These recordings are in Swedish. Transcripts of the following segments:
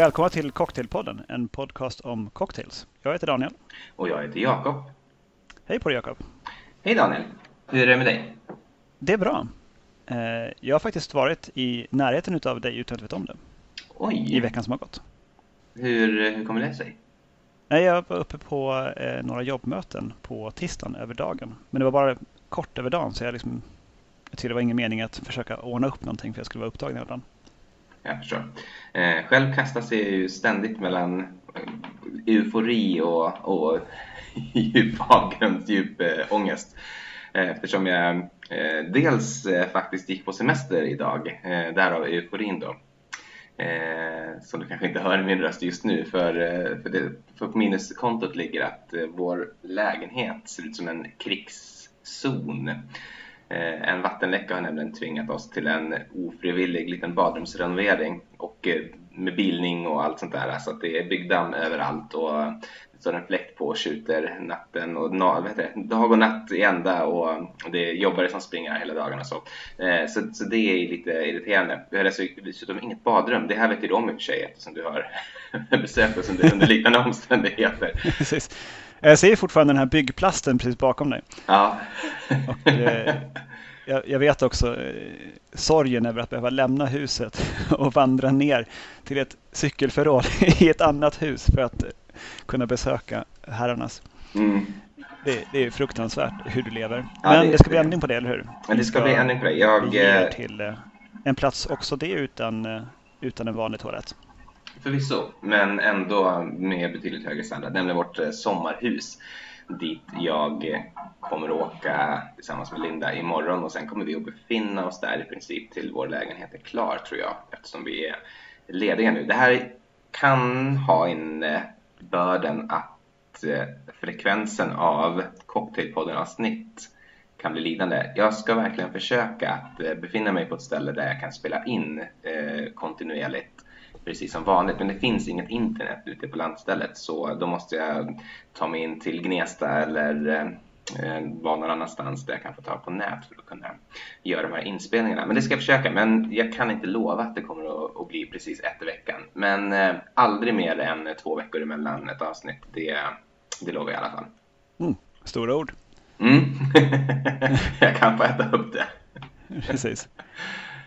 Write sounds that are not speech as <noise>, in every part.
Välkomna till Cocktailpodden, en podcast om cocktails. Jag heter Daniel. Och jag heter Jakob. Hej på dig Jakob. Hej Daniel. Hur är det med dig? Det är bra. Eh, jag har faktiskt varit i närheten av dig utan att veta om det. Oj! I veckan som har gått. Hur, hur kommer det sig? Nej, jag var uppe på eh, några jobbmöten på tisdagen över dagen. Men det var bara kort över dagen så jag, liksom, jag tyckte det var ingen mening att försöka ordna upp någonting för jag skulle vara upptagen hela dagen. Jag förstår. Eh, själv kastas jag ju ständigt mellan eh, eufori och, och <laughs> djup avgrundsdjup äh, eh, ångest. Eh, eftersom jag eh, dels eh, faktiskt gick på semester idag, eh, därav euforin då. Eh, som du kanske inte hör i min röst just nu för, för, det, för på minuskontot ligger att vår lägenhet ser ut som en krigszon. Eh, en vattenläcka har nämligen tvingat oss till en ofrivillig liten badrumsrenovering och eh, med bilning och allt sånt där. Så att det är byggdamm överallt och eh, det står en fläkt på och tjuter natten och det, dag och natt i ända och det är jobbare som springer hela dagarna. Så, så, så det är lite irriterande. Vi har alltså dessutom inget badrum. Det här vet ju du om i och för sig eftersom du har <laughs> besökt oss under, under liknande omständigheter. <laughs> Precis. Jag ser fortfarande den här byggplasten precis bakom dig. Ja. Och, eh, jag, jag, vet också eh, sorgen över att behöva lämna huset och vandra ner till ett cykelförråd i ett annat hus för att kunna besöka herrarnas. Mm. Det, det, är fruktansvärt hur du lever. Ja, Men det, det, ska bli ändring på det, eller hur? Men det ska, ska bli ändring på det. Jag ger till eh, en plats också det utan, eh, utan en vanlig toalett. Förvisso, men ändå med betydligt högre standard, nämligen vårt eh, sommarhus dit jag eh, kommer åka tillsammans med Linda imorgon och sen kommer vi att befinna oss där i princip till vår lägenhet är klar tror jag eftersom vi är lediga nu. Det här kan ha innebörden att eh, frekvensen av Cocktailpodden-avsnitt kan bli lidande. Jag ska verkligen försöka att befinna mig på ett ställe där jag kan spela in kontinuerligt precis som vanligt. Men det finns inget internet ute på landstället så då måste jag ta mig in till Gnesta eller eh, vara någon annanstans där jag kan få tag på nät för att kunna göra de här inspelningarna. Men det ska jag försöka. Men jag kan inte lova att det kommer att, att bli precis ett i veckan. Men eh, aldrig mer än två veckor emellan ett avsnitt. Det, det lovar jag i alla fall. Mm, stora ord. Mm. <laughs> jag kan få äta upp det. Precis.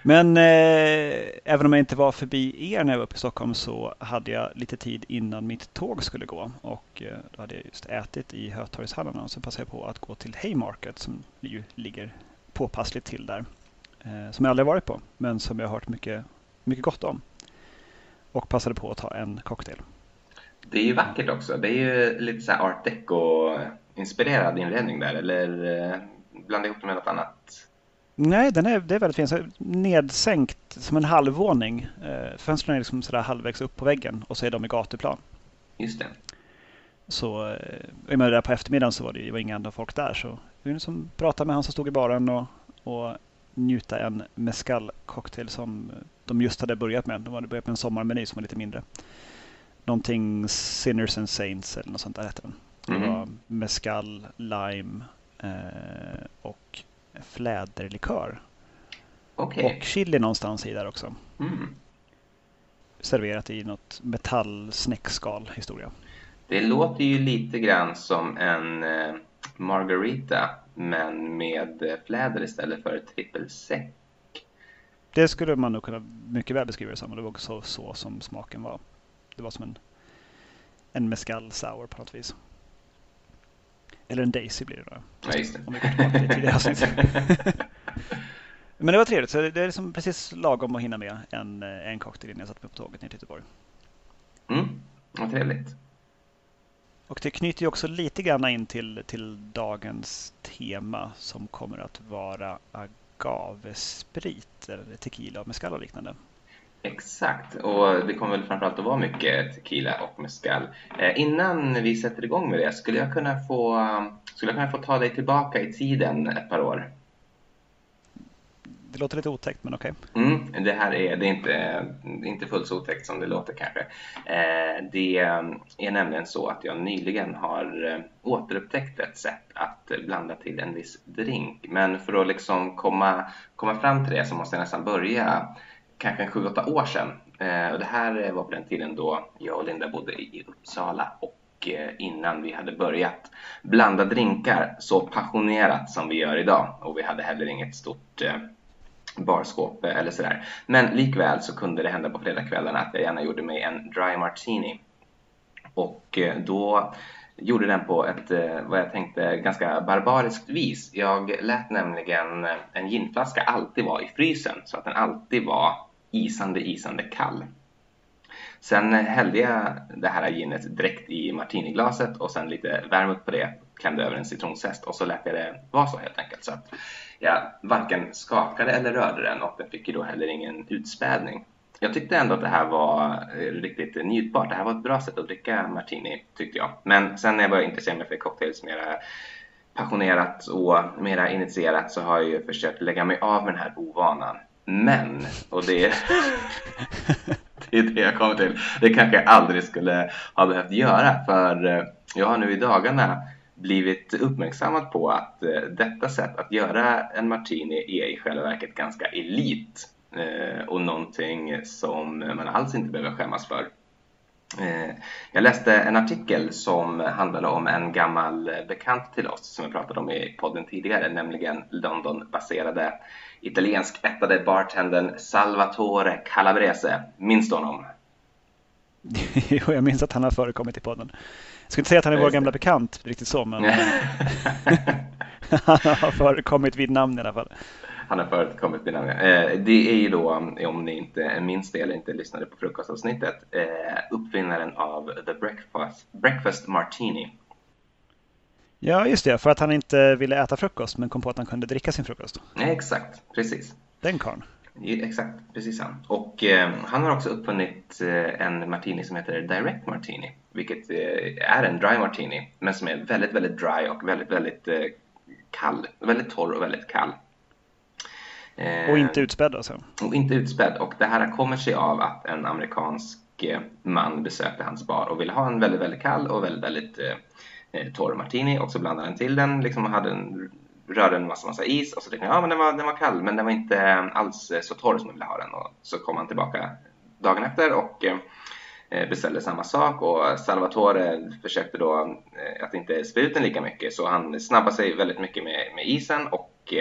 Men eh, även om jag inte var förbi er när jag var uppe i Stockholm så hade jag lite tid innan mitt tåg skulle gå. Och eh, då hade jag just ätit i Hötorgshallarna och så passade jag på att gå till Haymarket som ju ligger påpassligt till där. Eh, som jag aldrig varit på men som jag har hört mycket, mycket gott om. Och passade på att ta en cocktail. Det är ju vackert också. Det är ju lite så art deco-inspirerad inredning där eller eh, blanda ihop det med något annat Nej, den är, det är väldigt fint. Nedsänkt som en halvvåning. Eh, fönstren är liksom sådär halvvägs upp på väggen och så är de i gatuplan. Just det. Så eh, jag menar, där på eftermiddagen så var det, var inga andra folk där. Så vi liksom pratade med han som stod i baren och, och njuta en mescal cocktail som de just hade börjat med. De hade börjat med en sommarmeny som var lite mindre. Någonting Sinners and Saints eller något sånt där hette den. Det mm. var mescal, lime eh, och fläderlikör. Okay. Och chili någonstans i där också. Mm. Serverat i något metallsnäckskal historia. Det låter ju lite grann som en eh, margarita men med fläder istället för trippelsec. Det skulle man nog kunna mycket väl beskriva det som och det var också så som smaken var. Det var som en, en mescal sour på något vis. Eller en Daisy blir det då. Ja, just det. Om vi går tillbaka till <laughs> Men det var trevligt. Så det är liksom precis lagom att hinna med en, eh, en cocktail innan jag satte mig på tåget ner till Göteborg. Mm, vad trevligt. Och det knyter ju också lite grann in till, till dagens tema som kommer att vara agavesprit eller tequila med skall och liknande. Exakt, och det kommer väl framförallt att vara mycket tequila och mezcal. Eh, innan vi sätter igång med det, skulle jag, kunna få, skulle jag kunna få ta dig tillbaka i tiden ett par år? Det låter lite otäckt, men okej. Okay. Mm, det här är, det är inte, inte fullt så otäckt som det låter kanske. Eh, det är nämligen så att jag nyligen har eh, återupptäckt ett sätt att blanda till en viss drink. Men för att liksom komma, komma fram till det så måste jag nästan börja kanske en 7-8 år sedan. Eh, och det här var på den tiden då jag och Linda bodde i Uppsala och eh, innan vi hade börjat blanda drinkar så passionerat som vi gör idag. Och vi hade heller inget stort eh, barskåp eller sådär. Men likväl så kunde det hända på fredagskvällarna att jag gärna gjorde mig en dry martini. Och då gjorde den på ett, vad jag tänkte, ganska barbariskt vis. Jag lät nämligen en ginflaska alltid vara i frysen så att den alltid var isande, isande kall. Sen hällde jag det här ginet direkt i martiniglaset och sen lite vermouth på det, klämde över en citronzest och så lät jag det vara så helt enkelt. Så att jag varken skakade eller rörde den och den fick ju då heller ingen utspädning jag tyckte ändå att det här var eh, riktigt njutbart. Det här var ett bra sätt att dricka martini tyckte jag. Men sen när jag började intressera mig för cocktails mera passionerat och mera initierat så har jag ju försökt lägga mig av med den här ovanan. Men, och det är, <laughs> det är det jag kommer till, det kanske jag aldrig skulle ha behövt göra för eh, jag har nu i dagarna blivit uppmärksammad på att eh, detta sätt att göra en martini är i själva verket ganska elit eh, och någonting som man alls inte behöver skämmas för. Jag läste en artikel som handlade om en gammal bekant till oss som jag pratade om i podden tidigare, nämligen London-baserade italiensk ättade bartendern Salvatore Calabrese. Minns du honom? <laughs> jo, jag minns att han har förekommit i podden. Jag skulle inte säga att han är vår gamla bekant riktigt så, men <laughs> <laughs> han har förekommit vid namn i alla fall han har förekommit vid namn. Eh, det är ju då, om ni inte minns det eller inte lyssnade på frukostavsnittet, eh, uppfinnaren av The Breakfast, Breakfast Martini. Ja, just det, för att han inte ville äta frukost men kom på att han kunde dricka sin frukost. Exakt, precis. Den karln. Exakt, precis han. Och eh, han har också uppfunnit eh, en martini som heter Direct Martini, vilket eh, är en dry martini, men som är väldigt, väldigt dry och väldigt, väldigt eh, kall. Väldigt torr och väldigt kall. Eh, och inte utspädd alltså? Och inte utspädd. Och det här kommer sig av att en amerikansk eh, man besökte hans bar och ville ha en väldigt, väldigt kall och väldigt, väldigt eh, torr martini och så blandade han till den liksom hade en, rörde en massa, massa is. Och så tänkte jag ja men den var, den var kall men den var inte eh, alls eh, så torr som jag ville ha den. Och så kom han tillbaka dagen efter och eh, eh beställde samma sak. Och Salvatore försökte då att inte spä ut den lika mycket. Så han snabbade sig väldigt mycket med, med isen och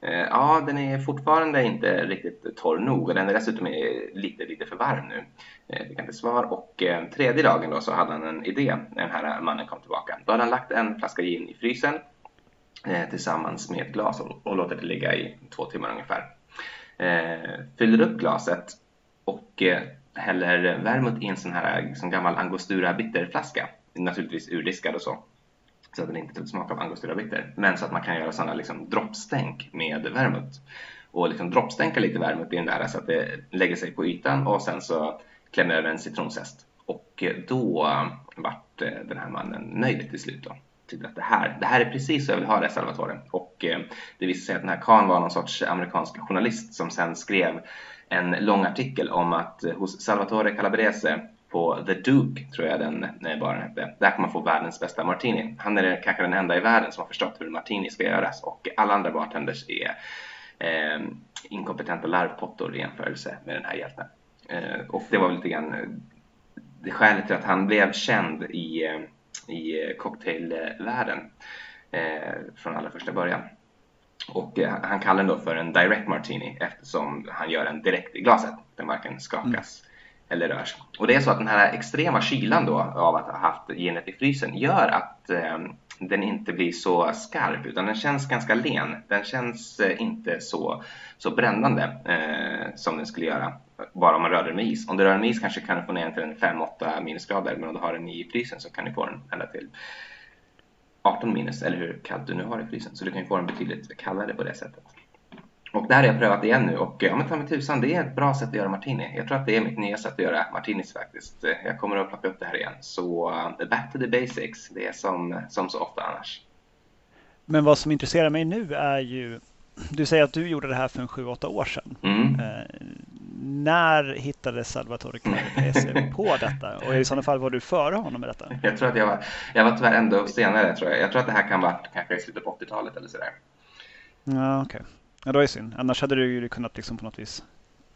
Eh, ja, den är fortfarande inte riktigt torr nog. Och den är dessutom lite, lite för varm nu. Eh, fick han till svar och eh, tredje dagen då så hade han en idé när den här mannen kom tillbaka. Då hade han lagt en flaska gin i frysen eh, tillsammans med ett glas och, och låtit det ligga i två timmar ungefär. fyller upp glaset och häller vermouth i en sån här liksom gammal angostura bitterflaska. Naturligtvis urdiskad och så så att den inte typ tog smak av angostura bitter. Men så att man kan göra sådana liksom droppstänk med vermouth. Och liksom droppstänka lite vermouth i den där så att det lägger sig på ytan och sen så klämmer över en citronzest. Och eh, då eh, vart eh, den här mannen nöjd till slut då. Tyckte att det här, det här är precis så jag vill ha det Salvatore. Och det visade sig att den här Khan var någon sorts amerikansk journalist som sen skrev en lång artikel om att hos Salvatore Calabrese på The Duke, tror jag den baren hette. Där kan man få världens bästa martini. Han är kanske den enda i världen som har förstått hur martini ska göras och alla andra bartenders är eh, inkompetenta larvpottor i jämförelse med den här hjälten. Eh, och det var väl lite grann eh, det skälet till att han blev känd i, eh, i cocktailvärlden från allra första början. Och han kallar den då för en direct martini eftersom han gör den direkt i glaset. Den varken skakas mm eller rörs. Och det är så att den här extrema kylan då av att ha haft genet i frysen gör att eh, den inte blir så skarp utan den känns ganska len. Den känns eh, inte så, så brännande eh, som den skulle göra bara om man rör den med is. Om du rör den med is kanske kan du få ner den till en 5-8 minusgrader men om du har den i frysen så kan du få den ända till 18 minus eller hur kallt du nu har i frysen. Så du kan få den betydligt kallare på det sättet. Och det här har jag prövat igen nu och ja men ta mig tusan, det är ett bra sätt att göra martini. Jag tror att det är mitt nya sätt att göra martinis faktiskt. Jag kommer att plocka upp det här igen. Så uh, back to the basics, det är som, som så ofta annars. Men vad som intresserar mig nu är ju, du säger att du gjorde det här för en 7-8 år sedan. Mm. När hittade Salvatore Calabrese på detta? Och i sådana fall var du före honom med detta? Jag tror att jag var, jag var tyvärr ändå senare tror jag. Jag tror att det här kan vara kanske i slutet på 80-talet eller sådär. Ja, okej. Okay. Ja, det var ju synd. Annars hade du ju kunnat liksom på något vis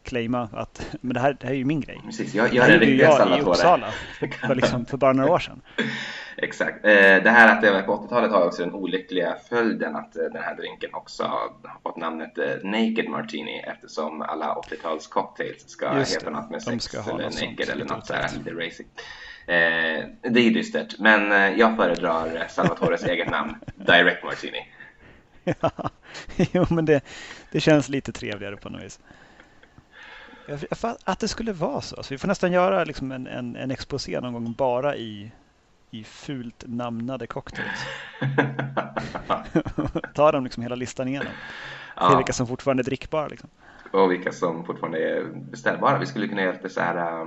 claima att men det, här, det här är ju min grej. Precis, jag gör en riktig jag i Uppsala för, liksom, för bara några år sedan. <laughs> Exakt. Eh, det här att det var på 80-talet har också den olyckliga följden att eh, den här drinken också har fått namnet eh, Naked Martini eftersom alla 80-tals cocktails ska Just heta något med sex eller naked eller något sådär lite. Det är dystert, men jag föredrar Salvatores eget namn, Direct Martini. <laughs> Ja, jo men det, det känns lite trevligare på något vis. Att det skulle vara så. så vi får nästan göra liksom en, en, en exposé någon gång bara i i fult namnade cocktails. <laughs> Ta dem liksom hela listan igenom. Se ja. vilka som fortfarande är drickbara. Liksom. Och vilka som fortfarande är beställbara. Vi skulle kunna göra lite så här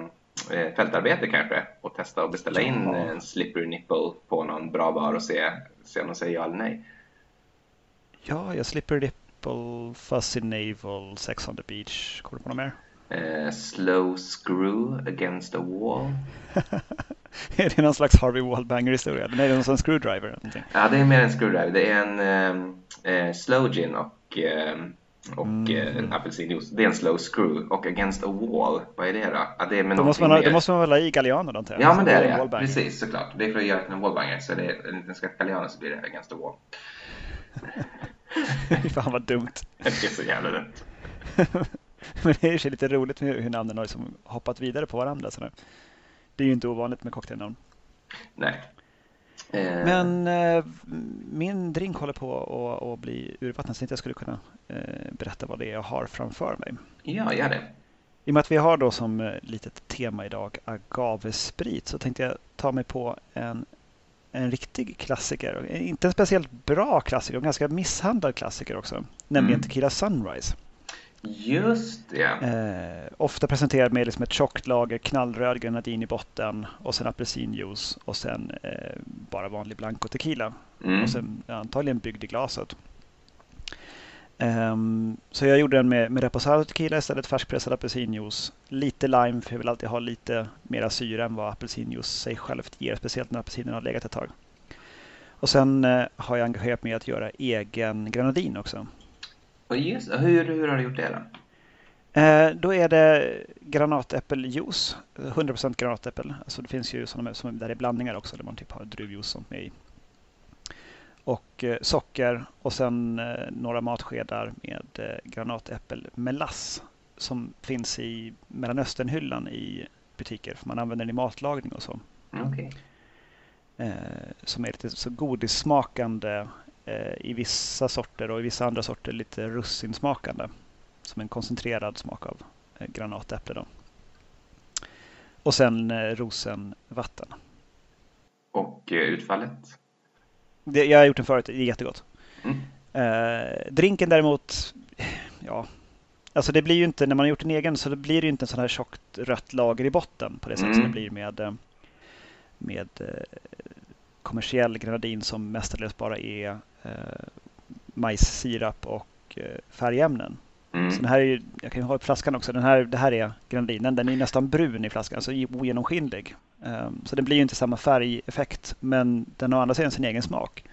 äh, fältarbete kanske och testa att beställa ja. in en slippery nipple på någon bra bar och se, se om de säger ja eller nej. Ja, jag slipper nipple, fuzzy navel, sex on the beach. Kommer du på något mer? Uh, slow screw against a wall. <laughs> är det någon slags Harvey Wallbanger-historia? Eller är det någon sån screwdriver? Någonting? Ja, det är mer en screwdriver. Det är en um, uh, slow gin och, um, och mm. uh, apelsinjuice. Det är en slow screw och against a wall. Vad är det då? Ja, det, är med då, måste man ha, då måste man väl ha i Galliano antar jag? Ja, men det är det. Ja. Precis, såklart. Det är för att göra en wallbanger. Så det är en liten skvätt Galliano så blir det against a wall. <laughs> Fan vad dumt. <laughs> Det är så jävla dumt. <laughs> Men det är ju lite roligt med hur namnen har liksom hoppat vidare på varandra. Så det är ju inte ovanligt med cocktailnamn. Nej. Eh. Men eh, min drink håller på att bli urvattnad så jag skulle kunna eh, berätta vad det är jag har framför mig. Ja, gör det. I och med att vi har då som eh, litet tema idag agavesprit så tänkte jag ta mig på en, en riktig klassiker. Inte en speciellt bra klassiker, en ganska misshandlad klassiker också. Nämligen mm. Tequila Sunrise. Just det. Eh, ofta presenterad med liksom ett tjockt lager knallröd grenadin i botten och sen apelsinjuice och sen eh, bara vanlig blanco tequila. Mm. Och sen antagligen byggd i glaset. Um, så jag gjorde den med, med reposado tequila istället, färskpressad apelsinjuice. Lite lime, för jag vill alltid ha lite mera syra än vad apelsinjuice sig självt ger, speciellt när apelsinen har legat ett tag. Och sen uh, har jag engagerat mig i att göra egen grenadin också. Just, hur, hur har du gjort det då? Eh, då är det granatäppeljuice, 100% granatäppel. Alltså det finns ju sådana som, där det är blandningar också, där man typ har druvjuice som är i. Och eh, socker och sen eh, några matskedar med granatäppelmelass som finns i Mellanösternhyllan i butiker. För man använder den i matlagning och så. Okay. Eh, som är lite så godissmakande i vissa sorter och i vissa andra sorter lite russinsmakande. Som en koncentrerad smak av eh, granatäpple. Då. Och sen eh, rosenvatten. Och utfallet? Det, jag har gjort den förut, det är jättegott. Mm. Eh, drinken däremot, ja, alltså det blir ju inte, när man har gjort en egen så blir det ju inte en sån här tjockt rött lager i botten på det sätt mm. som det blir med, med kommersiell grenadin som mestadels bara är eh, majssirap och eh, färgämnen. Mm. Så den här är, jag kan ju ha upp flaskan också. Den här, det här är grenadinen. Den är nästan brun i flaskan, alltså ogenomskinlig. Um, så den blir ju inte samma färgeffekt, men den har å andra sidan sin egen smak.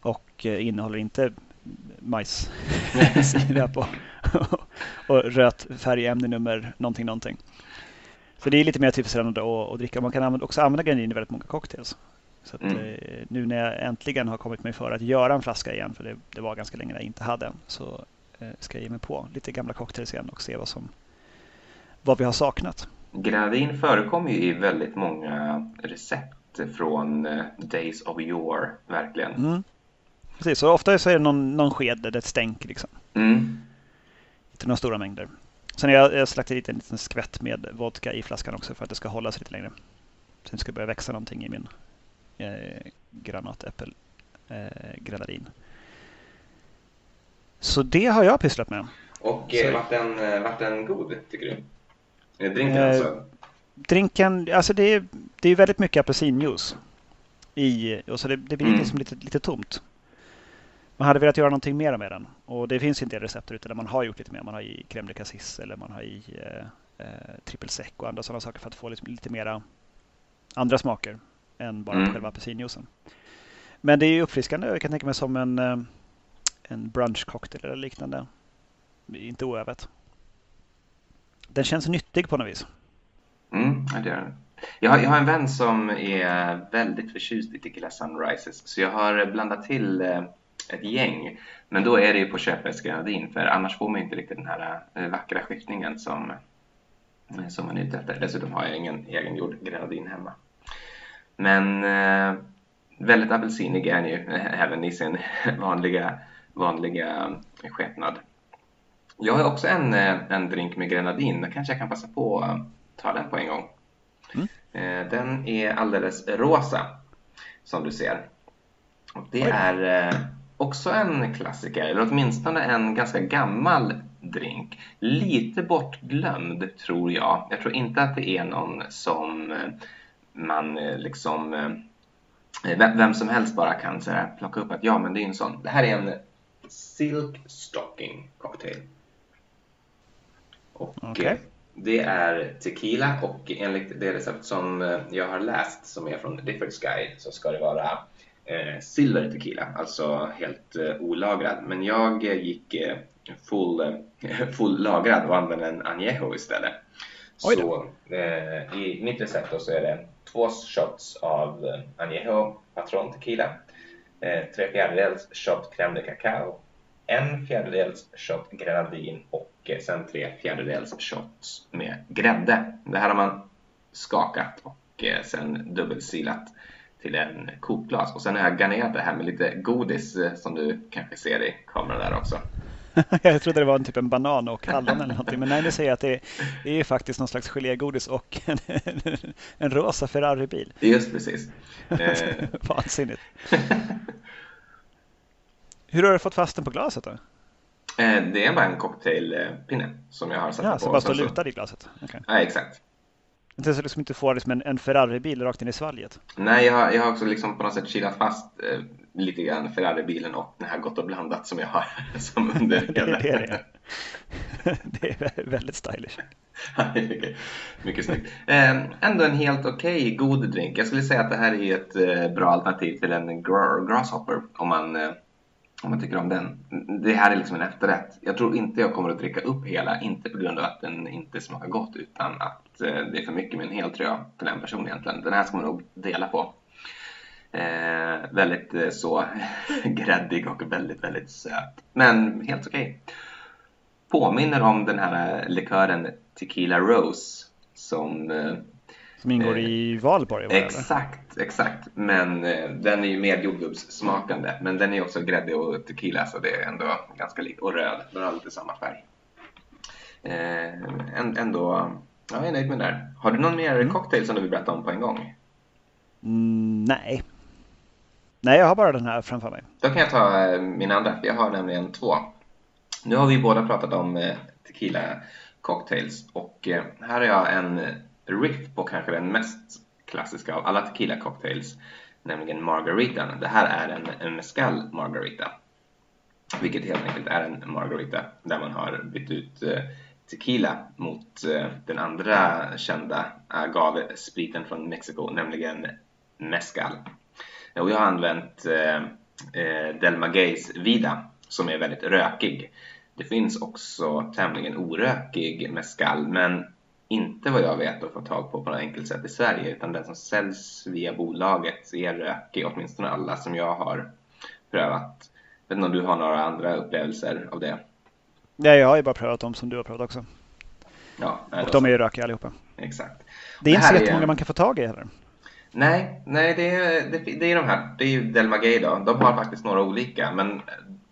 Och uh, innehåller inte <laughs> majssirap och, <laughs> och rött färgämne nummer någonting, någonting. Så det är lite mer tillfredsställande att, att dricka. Man kan också använda grenadin i väldigt många cocktails. Så att, mm. eh, nu när jag äntligen har kommit mig för att göra en flaska igen, för det, det var ganska länge jag inte hade en, så eh, ska jag ge mig på lite gamla cocktails igen och se vad, som, vad vi har saknat. Grenadin förekommer ju i väldigt många recept från eh, Days of Yore, verkligen. Mm. Precis, så ofta så är det någon, någon sked där det stänk. Liksom. Mm. Inte några stora mängder. Sen har jag, jag slagt i en liten skvätt med vodka i flaskan också för att det ska hålla sig lite längre. Sen ska det börja växa någonting i min eh, granatäppel eh, grenadin. Så det har jag pysslat med. Och eh, vart, den, vart den god tycker du? Drinken eh, alltså? Drinken, alltså det är, det är väldigt mycket apelsinjuice i och så det, det blir mm. liksom lite, lite tomt. Man hade velat göra någonting mer med den och det finns inte recept utan man har gjort lite mer. Man har i crème de cassis eller man har i eh, eh, triple sec och andra sådana saker för att få liksom lite mera andra smaker än bara mm. själva apelsinjuicen. Men det är uppfriskande. Jag kan tänka mig som en, eh, en brunchcocktail eller liknande. Inte oövat. den känns nyttig på något vis. Mm, ja, det gör den. Jag har, jag har en vän som är väldigt förtjust i Tequila Sunrises så jag har blandat till eh, ett gäng. Men då är det ju på köpesgranadin för annars får man inte riktigt den här eh, vackra skiftningen som, som man är ute efter. Dessutom har jag ingen egengjord grenadin hemma. Men eh, väldigt apelsinig är den ju <laughs> även i sin vanliga, vanliga skepnad. Jag har också en, en drink med grenadin. Då kanske jag kan passa på att ta den på en gång. Mm. Den är alldeles rosa som du ser. Och det Oj. är också en klassiker, eller åtminstone en ganska gammal drink. Lite bortglömd tror jag. Jag tror inte att det är någon som eh, man eh, liksom eh, vem som helst bara kan så här, plocka upp att ja, men det är en sån. Det här är en Silk Stocking cocktail. Och okay. det är tequila och enligt det recept som jag har läst som är från Difford's Guide så ska det vara eh, silver tequila, alltså helt eh, olagrad. Men jag eh, gick eh, full, eh, <laughs> full lagrad och använde en añejo istället. Så eh, i mitt recept så är det två shots av eh, añejo patron tequila, eh, tre fjärdedels shot crème de cacao, en fjärdedels shot grenadin och eh, sen tre fjärdedels shots med grädde. Det här har man skakat och eh, sen dubbelsilat till en kokglas. Och sen har jag garnerat det här med lite godis som du kanske ser i kameran där också. <laughs> jag trodde det var en typ en banan och hallon eller någonting. Men nej, nu säger jag att det är, det är faktiskt någon slags gelégodis och <laughs> en, en rosa Ferrari-bil. Just precis. <laughs> Vansinnigt. Hur har du fått fast den på glaset då? Eh, det är bara en cocktailpinne som jag har satt ja, på. Så bara står lutad i glaset? Okay. Ja, exakt. Inte så liksom inte får liksom en, en Ferrari-bil rakt in i svalget. Nej, jag, har, jag har också liksom på något sätt kilat fast eh, lite grann Ferrari-bilen och den här Gott och blandat som jag har <laughs> som under hela. det, är det. det är <laughs> väldigt stylish. <laughs> mycket, mycket snyggt. Eh, ändå en helt okej okay, god drink. Jag skulle säga att det här är ett eh, bra alternativ till en gr grasshopper om man eh, om man tycker om den. Det här är liksom en efterrätt. Jag tror inte jag kommer att dricka upp hela, inte på grund av att den inte smakar gott utan att eh, det är för mycket med en hel tror jag för den person egentligen. Den här ska man nog dela på. Eh, väldigt eh, så <laughs> gräddig och väldigt, väldigt söt. Men helt okej. Okay. Påminner om den här eh, likören Tequila Rose som eh, som ingår i Valborg? Exakt, eller? exakt. Men eh, den är ju mer jordgubbssmakande. Men den är också gräddig och tequila så det är ändå ganska likt. Och röd, den har lite samma färg. Eh, ändå, ja, jag är nöjd med den där. Har du någon mer mm. cocktail som du vill berätta om på en gång? Mm, nej. Nej, jag har bara den här framför mig. Då kan jag ta eh, min andra. Jag har nämligen två. Nu har vi båda pratat om eh, tequila cocktails och eh, här har jag en riff på kanske den mest klassiska av alla tequila cocktails, nämligen margaritan. Det här är en, mezcal margarita, vilket helt enkelt är en margarita där man har bytt ut tequila mot den andra kända agave-spriten från Mexiko, nämligen mezcal. Och jag har använt eh, eh Del Magueys Vida som är väldigt rökig. Det finns också tämligen orökig mezcal, men inte vad jag vet att få tag på på något enkelt sätt i Sverige utan den som säljs via bolaget är rökig, åtminstone alla som jag har prövat. Jag vet inte om du har några andra upplevelser av det? Nej, jag har ju bara prövat dem som du har prövat också. Ja, och de är ju rökiga allihopa. Exakt. Det är inte så jättemånga är... man kan få tag i heller. Nej, nej det, är, det, det är de här. Det är ju Del då. De har faktiskt några olika, men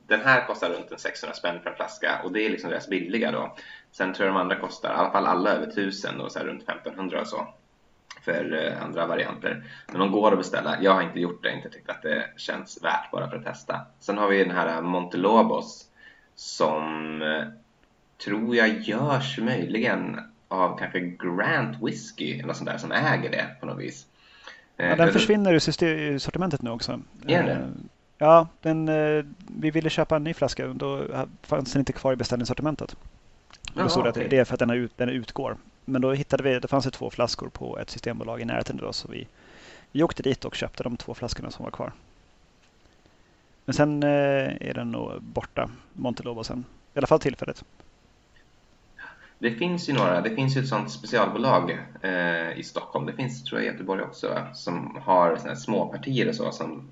den här kostar runt en 600 spänn per flaska och det är liksom deras billiga då. Sen tror jag de andra kostar, i alla fall alla över 1000 och så här runt 1500 och så för eh, andra varianter. Men de går att beställa. Jag har inte gjort det, inte tyckt att det känns värt bara för att testa. Sen har vi den här eh, Montelobos som eh, tror jag görs möjligen av kanske Grant Whiskey eller sånt där som äger det på något vis. Ja, eh, den försvinner ur sortimentet nu också. Är det? Ja, den, vi ville köpa en ny flaska. Då fanns den inte kvar i beställningssortimentet. Då stod det att det är för att den, ut, den utgår. Men då hittade vi, det fanns det två flaskor på ett systembolag i närheten då, så vi, vi åkte dit och köpte de två flaskorna som var kvar. Men sen eh, är den nog borta, Montelobo sen. I alla fall tillfälligt. Det finns ju några, det finns ju ett sånt specialbolag eh, i Stockholm, det finns tror jag i Göteborg också, som har såna här småpartier och så som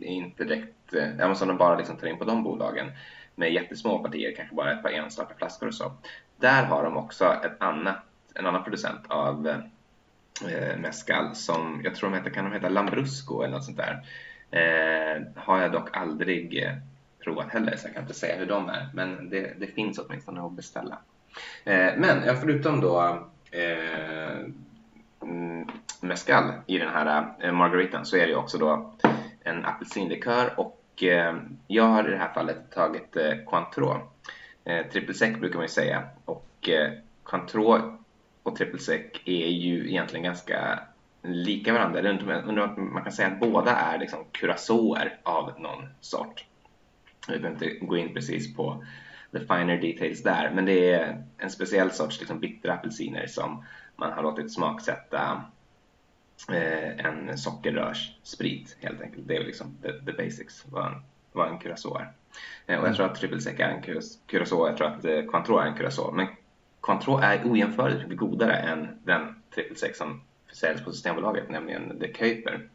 inte direkt, eh, som de bara liksom tar in på de bolagen med jättesmå partier, kanske bara ett par enstaka flaskor och så. Där har de också ett annat, en annan producent av eh, mescal som jag tror de heter, kan de heta Lambrusco eller något sånt där. Eh, har jag dock aldrig eh, provat heller så jag kan inte säga hur de är men det, det finns åtminstone att beställa. Eh, men eh, förutom då eh, mm, mescal i den här eh, margaritan så är det också då en apelsinlikör och eh, jag har i det här fallet tagit eh, Cointreau. Eh, triple sec brukar man ju säga och eh, Cointreau och triple sec är ju egentligen ganska lika varandra. Undrar man kan säga att båda är liksom curacauer av någon sort. Jag behöver inte gå in precis på the finer details där, men det är en speciell sorts liksom, bittra apelsiner som man har låtit smaksätta eh, en sockerrörssprit helt enkelt. Det är liksom the, the basics, vad en, vad en curacao är. Eh, och jag tror att triple sec är en curacao, jag tror att eh, Cointreau är en curacao. Men Cointreau är ojämförligt mycket godare än den triple sec som säljs på Systembolaget, nämligen The Kuiper.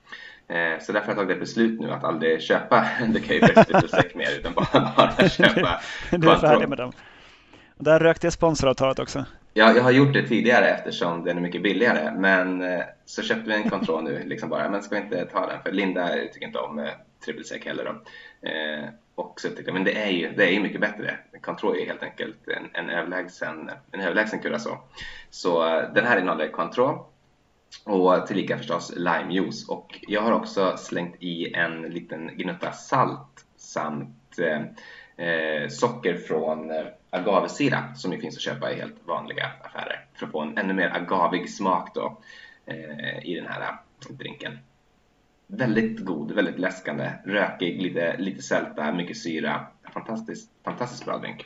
Eh, så därför har jag tagit ett beslut nu att aldrig köpa <laughs> The triple sec mer utan bara, <laughs> bara köpa <laughs> Du är färdig med dem. Och där rökte jag sponsoravtalet också. Ja, jag har gjort det tidigare eftersom den är mycket billigare. Men eh, så köpte vi en Control nu, liksom bara, men ska vi inte ta den? För Linda tycker inte om eh, triple sec heller. Då. Eh, och så tyckte jag, men det är ju, det är ju mycket bättre. Control är helt enkelt en, en överlägsen, en överlägsen curacao. Så den här innehåller Control och tillika förstås limejuice. Och jag har också slängt i en liten gnutta salt samt eh, eh socker från eh, agavesirap som ju finns att köpa i helt vanliga affärer för att få en ännu mer agavig smak då eh, i den här eh, drinken. Väldigt god, väldigt läskande, rökig, lite, lite sälta, mycket syra. Fantastiskt, fantastiskt bra drink.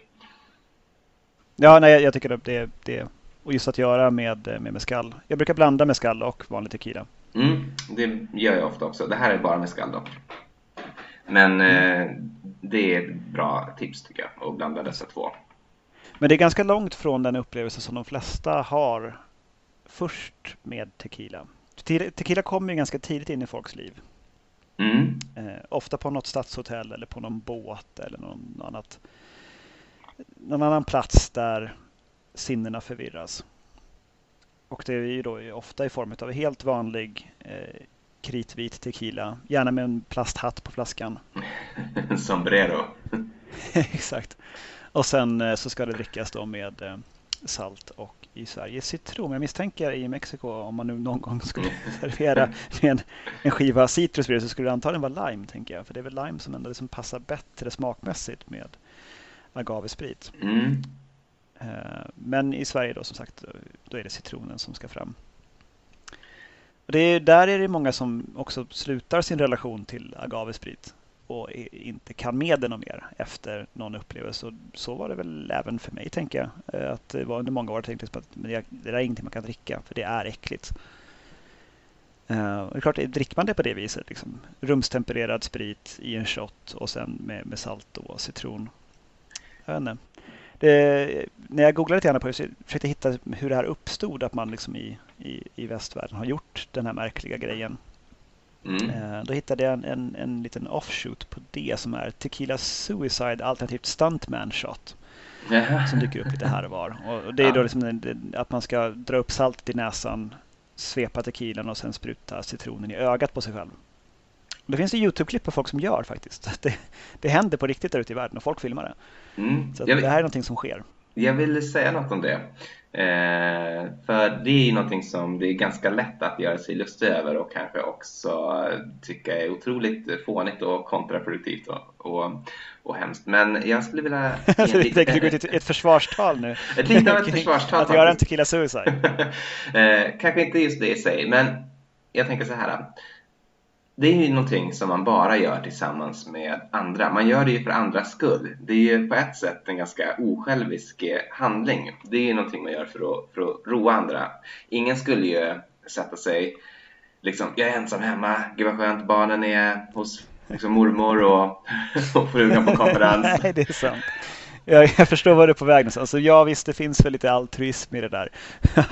Ja, nej, jag tycker det, det, det och just att göra med, med mescal. Jag brukar blanda mescal och vanlig tequila. Mm, det gör jag ofta också. Det här är bara mescal dock. Men eh, det är ett bra tips tycker jag, att blanda dessa två. Men det är ganska långt från den upplevelse som de flesta har först med tequila. Tequila kommer ju ganska tidigt in i folks liv. Mm. Eh, ofta på något stadshotell eller på någon båt eller någon, annat, någon annan plats där sinnena förvirras. Och det är ju då ofta i form av helt vanlig eh, kritvit tequila, gärna med en plasthatt på flaskan. <laughs> Sombrero. <laughs> Exakt. Och sen eh, så ska det drickas då med eh, salt och i Sverige citron. Jag misstänker i Mexiko om man nu någon gång skulle <laughs> servera med en, en skiva citrus så skulle det antagligen vara lime tänker jag. För det är väl lime som ändå liksom passar bättre smakmässigt med agavesprit. Mm. Eh, men i Sverige då som sagt, då är det citronen som ska fram. Och det är, där är det många som också slutar sin relation till agavesprit och inte kan med det mer efter någon upplevelse. Och så var det väl även för mig, tänker jag. Eh, att det var under många år tänkte liksom jag att det där är ingenting man kan dricka, för det är äckligt. Eh, och det är klart, dricker man det på det viset, liksom, rumstempererad sprit i en shot och sen med, med salt och citron. Jag vet inte. Det, när jag googlade lite grann på det så försökte jag hitta hur det här uppstod, att man liksom i, i, i västvärlden har gjort den här märkliga grejen. Mm. Eh, då hittade jag en, en, en liten offshoot på det som är Tequila Suicide alternativt Stuntman Shot. Som dyker upp lite här och var. Och det är då liksom att man ska dra upp saltet i näsan, svepa tequilan och sen spruta citronen i ögat på sig själv. Det finns Youtube-klipp på folk som gör faktiskt. <laughs> Det, det händer på riktigt där ute i världen och folk filmar det. Mm. Så det här är någonting som sker. Jag vill säga något om det. Eh, för det är ju någonting som det är ganska lätt att göra sig lustig över och kanske också tycka är otroligt fånigt och kontraproduktivt och, och, och hemskt. Men jag skulle vilja... du <laughs> tänker gå ut ett försvarstal nu? <laughs> Ett litet av ett försvarstal. Att göra en tequila suicide? eh, kanske inte just det i sig, men jag tänker så här det är ju någonting som man bara gör tillsammans med andra. Man gör det ju för andras skull. Det är ju på ett sätt en ganska osjälvisk eh, handling. Det är ju någonting man gör för att, för att roa andra. Ingen skulle ju sätta sig liksom, jag är ensam hemma, gud vad skönt, barnen är hos liksom, mormor och, <laughs> och frugan på konferens. <laughs> Nej, det är sant. jag, jag förstår vad du är på väg någonstans. Alltså, ja visst, det finns väl lite altruism i det där.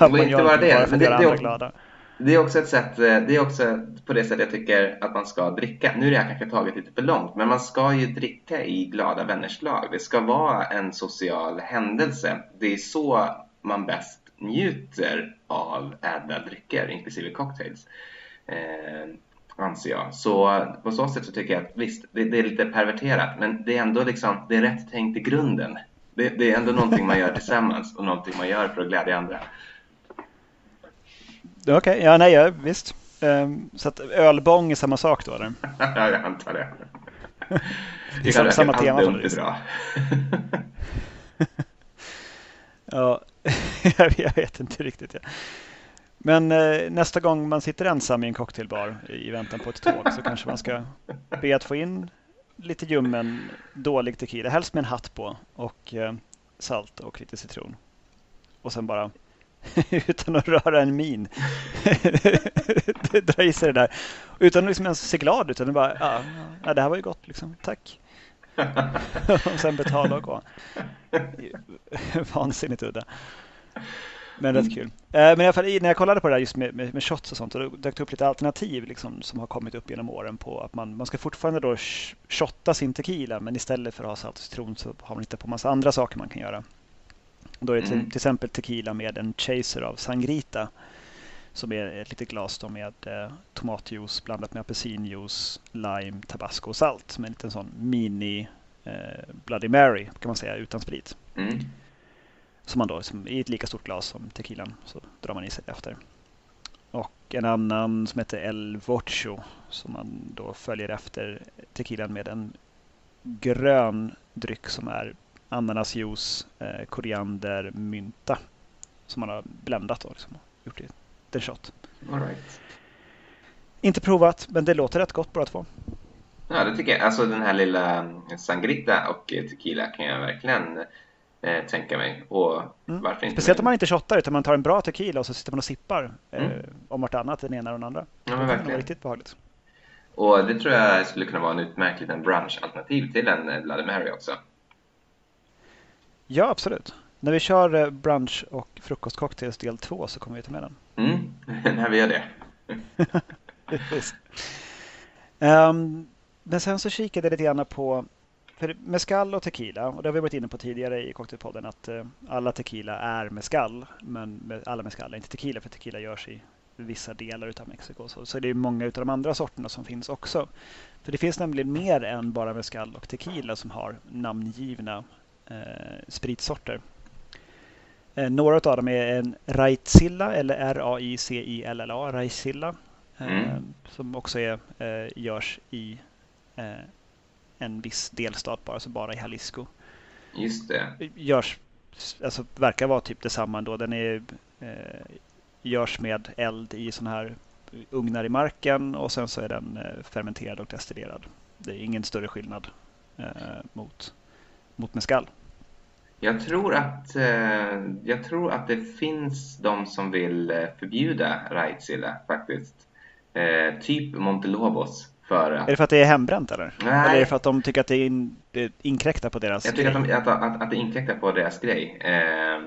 <laughs> Man inte bara det, bara för att göra andra det, glada. Det är också ett sätt, eh, det är också på det sättet jag tycker att man ska dricka. Nu är det här kanske taget lite för långt, men man ska ju dricka i glada vänners lag. Det ska vara en social händelse. Det är så man bäst njuter av ädla drycker, inklusive cocktails. Eh, anser jag. Så på så sätt så tycker jag att visst, det, det, är lite perverterat, men det är ändå liksom, det är rätt tänkt i grunden. Det, det är ändå någonting man gör tillsammans och någonting man gör för att glädja andra. Okej, okay, ja nej, ja, visst. Um, så att ölbång är samma sak då eller? <laughs> ja, jag antar det. <laughs> det är samma, samma tema på det bra. <laughs> ja, jag vet inte riktigt. Ja. Men eh, nästa gång man sitter ensam i en cocktailbar i väntan på ett tåg så kanske man ska be att få in lite ljummen, dålig tequila, helst med en hatt på och eh, salt och lite citron. Och sen bara <laughs> utan att röra en min. <laughs> Dra i sig det där. Utan att liksom ens se glad ut. Utan bara, ja, ja, det här var ju gott liksom. Tack. <laughs> och sen betala och gå. Vansinnigt udda. Men rätt kul. Eh, men i alla fall när jag kollade på det där just med, med, med shots och sånt. Då dök det upp lite alternativ liksom, som har kommit upp genom åren på att man, man ska fortfarande då shotta sin tequila. Men istället för att ha salt och citron så har man hittat på massa andra saker man kan göra. Då är det till, mm. till exempel tequila med en chaser av sangrita. Som är ett litet glas med eh, tomatjuice blandat med apelsinjuice, lime, tabasco och salt. Som en liten sån mini eh, Bloody Mary kan man säga utan sprit. Mm. Som man då som, i ett lika stort glas som tequilan så drar man i sig efter. Och en annan som heter El Vocho som man då följer efter tequilan med en grön dryck som är ananasjuice, eh, koriander, mynta. Som man har bländat och liksom, gjort i en shot. All right. Inte provat, men det låter rätt gott båda två. Ja, det tycker jag. Alltså den här lilla sangrita och tequila kan jag verkligen eh, tänka mig. Och mm. varför inte Speciellt om man inte shottar utan man tar en bra tequila och så sitter man och sippar eh, mm. om vartannat, den ena och den andra. Ja, men verkligen. Det riktigt behagligt. Och det tror jag skulle kunna vara en utmärkt liten brunch-alternativ till en eh, Bloody Mary också. Ja, absolut. När vi kör eh, brunch och frukostcocktails del två så kommer vi ta med den. Mm, <laughs> när vi gör det. <laughs> um, men sen så kikade jag lite grann på för mescal och tequila, och det har vi varit inne på tidigare i Cocktailpodden, att uh, alla tequila är mescal, men alla mescal är inte tequila, för tequila görs i vissa delar av Mexiko. Så, så det är många av de andra sorterna som finns också. För det finns nämligen mer än bara mescal och tequila som har namngivna eh, spritsorter. Eh, några av dem är en Raitzilla eller R-A-I-C-I-L-L-A, Raitzilla. Eh, mm. Som också är, eh, görs i eh, en viss delstat bara, alltså bara i Jalisco. Just det. Görs, alltså verkar vara typ detsamma ändå. Den är, eh, görs med eld i sådana här ugnar i marken och sen så är den fermenterad och destillerad. Det är ingen större skillnad mot mot mescal? Jag tror att, eh, jag tror att det finns de som vill eh, förbjuda Raitzilla faktiskt. Eh, typ Montelobos. För att... Är det för att det är hembränt eller? Nej. Eller är det för att de tycker att det, in, det inkräktar på deras Jag tycker grej? Att, de, att, att, att det inkräktar på deras grej. Eh,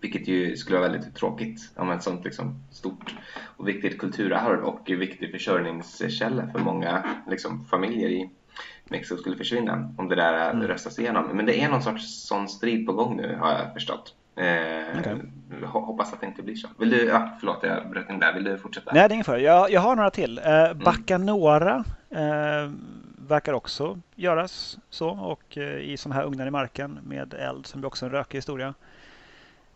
vilket ju skulle vara väldigt tråkigt om ett sånt liksom stort och viktigt kulturarv och viktig försörjningskälla för många liksom, familjer i Mexiko skulle försvinna om det där mm. röstas igenom. Men det är någon sorts sån strid på gång nu har jag förstått. Eh, okay. Hoppas att det inte blir så. Vill du, ja, förlåt jag bröt in där. Vill du fortsätta? Nej, det är ingen fara. Jag, jag har några till. Eh, mm. Bacanora eh, verkar också göras så och eh, i sådana här ugnar i marken med eld som är också en rökig historia.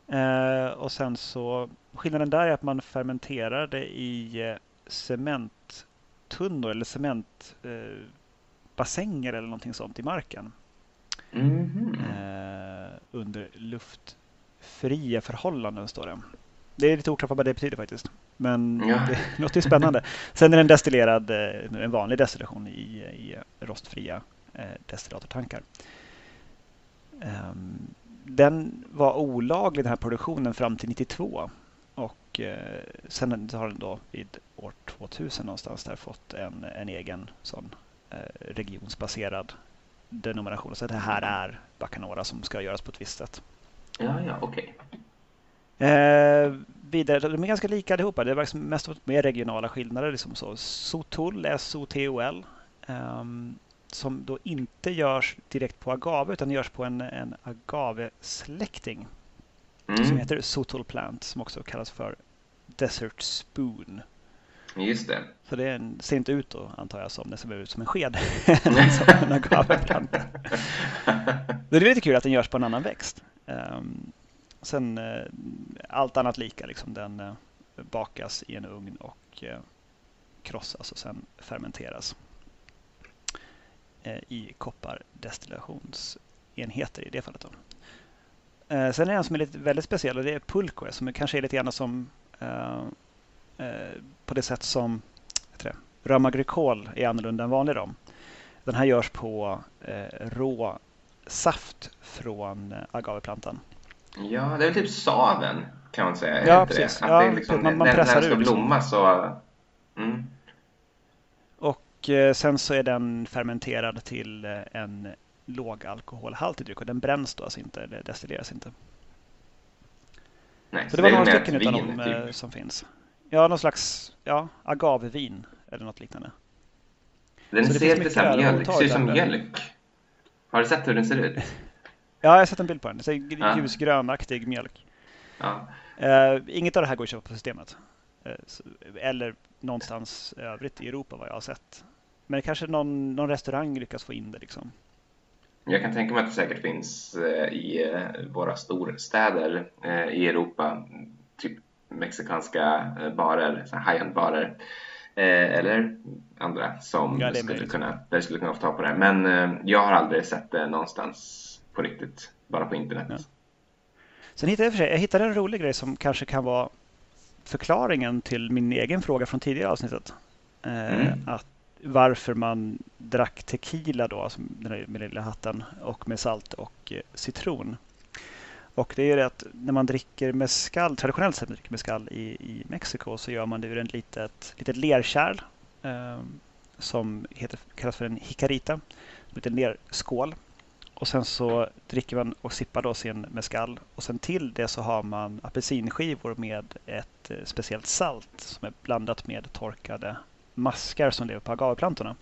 Eh, och sen så skillnaden där är att man fermenterar det i eh, cementtunnor eller cement eh, bassänger eller någonting sånt i marken. Mm. Eh, under luftfria förhållanden står det. Det är lite oklart vad det betyder faktiskt. Men ja. det låter spännande. Sen är den destillerad, eh, en vanlig destillation i, i rostfria eh, destillatortankar. Um, den var olaglig den här produktionen fram till 92. Och eh, sen har den då vid år 2000 någonstans där fått en, en egen sån regionsbaserad denomination. Så det här är Bacanora som ska göras på ett visst sätt. Ja, ja, okej. Eh, vidare, de är ganska lika allihopa. Det är liksom mest mer regionala skillnader. Liksom så. Sotol, S-O-T-O-L, eh, som då inte görs direkt på agave utan görs på en, en agavesläkting Mm. som heter Sotol Plant som också kallas för Desert Spoon. Just det. Så det ser inte ut då, antar jag, som den ser ut som en sked. <laughs> Det är lite kul att den görs på en annan växt. Um, sen uh, allt annat lika, liksom, den uh, bakas i en ugn och uh, krossas och sen fermenteras i koppardestillationsenheter i det fallet. Då. sen är det en som är lite, väldigt speciell och det är pulque som kanske är lite grann som på det sätt som agricol är annorlunda än vanlig rom. Den här görs på rå saft från agaveplantan. Ja, det är typ saven kan man säga. Ja, precis. Att ja, det liksom, man, man när, pressar när den ska. Liksom. blomma så... Mm. Och eh, sen så är den fermenterad till eh, en lågalkoholhaltig dryck och den bränns då alltså inte, eller destilleras inte. Nej, så, det var några stycken vin, av dem typ. som finns. Ja, någon slags ja, agavevin eller något liknande. Den Så ser lite mjölk, ser ut som mjölk. Har du sett hur den ser ut? <laughs> Ja, jag har sett en bild på den. Det ser Ja. ljusgrönaktig mjölk. Ja. Eh, inget av det här går att köpa på systemet. Så- eller någonstans övrigt i Europa vad jag har sett. Men kanske någon, någon restaurang lyckas få in det liksom. Jag kan tänka mig att det säkert finns eh, i våra storstäder i Europa, typ mexikanska eh, barer, high-end barer. Eh, eller andra som Ja, skulle möjligt. kunna, där skulle kunna få tag på det. Men eh, jag har aldrig sett det någonstans på riktigt, bara på internet. Ja. Sen hittade jag, för sig, jag hittade en rolig grej som kanske kan vara förklaringen till min egen fråga från tidigare avsnittet. Eh, Mm. att varför man drack tequila då, alltså den där med lilla hatten, och med salt och eh, citron. Och det är ju det att när man dricker mescal, traditionellt sett när man dricker mescal i, i Mexiko så gör man det ur ett litet, litet lerkärl eh, som heter, kallas för en jicarita, en liten lerskål. Och sen så dricker man och sippar då sin mescal. Och sen till det så har man apelsinskivor med ett eh, speciellt salt som är blandat med torkade maskar som lever på agaveplantorna.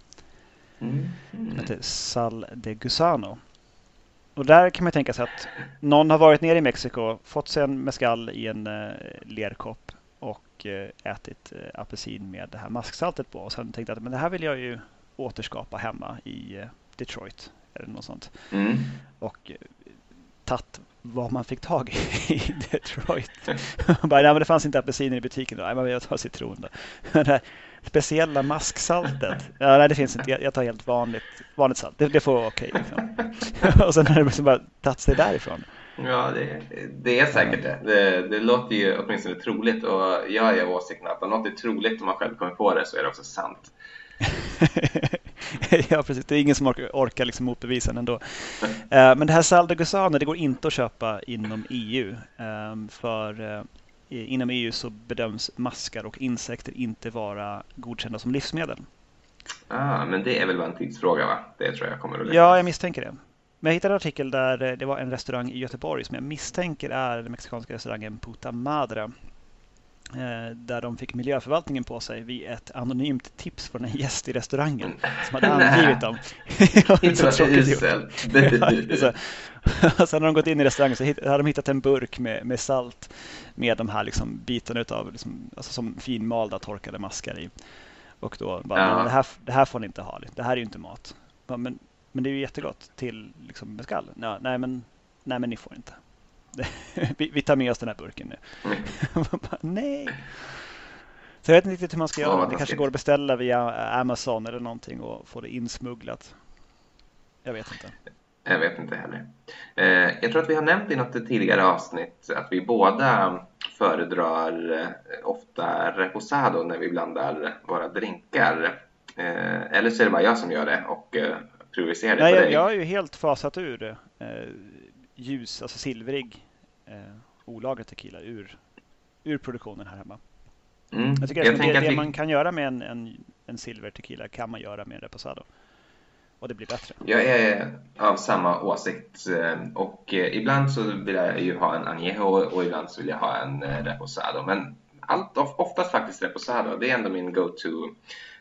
Mm. Som heter sal de gusano. Och där kan man tänka sig att någon har varit nere i Mexiko, fått sig en mescal i en eh, lerkopp och eh, ätit eh, apelsin med det här masksaltet på. Och sen tänkte att men det här vill jag ju återskapa hemma i eh, Detroit eller något sånt Mm. och tagit vad man fick tag i <laughs> i Detroit. <laughs> bara, nej, men det fanns inte apelsiner i butiken. Då. Nej, men jag tar citron då. <laughs> Speciella masksaltet. Ja, nej, det finns inte. Jag tar helt vanligt, vanligt salt. Det, det får vara okej. Liksom. <laughs> och sen har det liksom bara tagit sig därifrån. Ja, det, det är säkert det. det. Det låter ju åtminstone troligt och jag är av åsikten att om något är troligt och man själv kommer på det så är det också sant. <laughs> ja, precis. Det är ingen som orkar, orkar liksom motbevisa den ändå. Eh, men det här Sal de Gusano, det går inte att köpa inom EU. Eh, för eh, inom EU så bedöms maskar och insekter inte vara godkända som livsmedel. Ah, men det är väl bara en tidsfråga va? Det tror jag kommer att lyckas. Ja, jag misstänker det. Men jag hittade en artikel där eh, det var en restaurang i Göteborg som jag misstänker är den mexikanska restaurangen Puta Madre. Eh, Där de fick miljöförvaltningen på sig vid ett anonymt tips från en gäst i restaurangen som hade angivit dem. <laughs> Inte så tråkigt gjort. <laughs> Sen har de gått in i restaurangen så hade de hittat en burk med, med salt med de här liksom bitarna utav liksom, alltså som finmalda torkade maskar i. Och då bara, Ja. "Nej, men det, här, det här får ni inte ha. Det här är ju inte mat. Men, men det är ju jättegott till liksom, mescal. Ja, nej, men, nej, men ni får inte. <laughs> vi, vi tar med oss den här burken nu. Mm. <laughs> Bara, nej. Så jag vet inte riktigt hur man ska göra. Det kanske går att beställa via Amazon eller någonting och få det insmugglat. Jag vet inte. Jag vet inte heller. Eh, jag tror att vi har nämnt i något tidigare avsnitt att vi båda föredrar eh, ofta reposado när vi blandar våra drinkar. Eh, eller så är det bara jag som gör det och prioriserar det Nej, på jag, dig. jag har ju helt fasat ur ljus, alltså silvrig eh, olagrad tequila ur, ur produktionen här hemma. Mm. Jag tycker jag att det, det vi... man kan göra med en, en, en silver tequila kan man göra med en reposado. och det blir bättre. Jag är av samma åsikt eh, och eh, ibland så vill jag ju ha en añejo och ibland så vill jag ha en eh, reposado. Men allt, oftast faktiskt reposado, det är ändå min go-to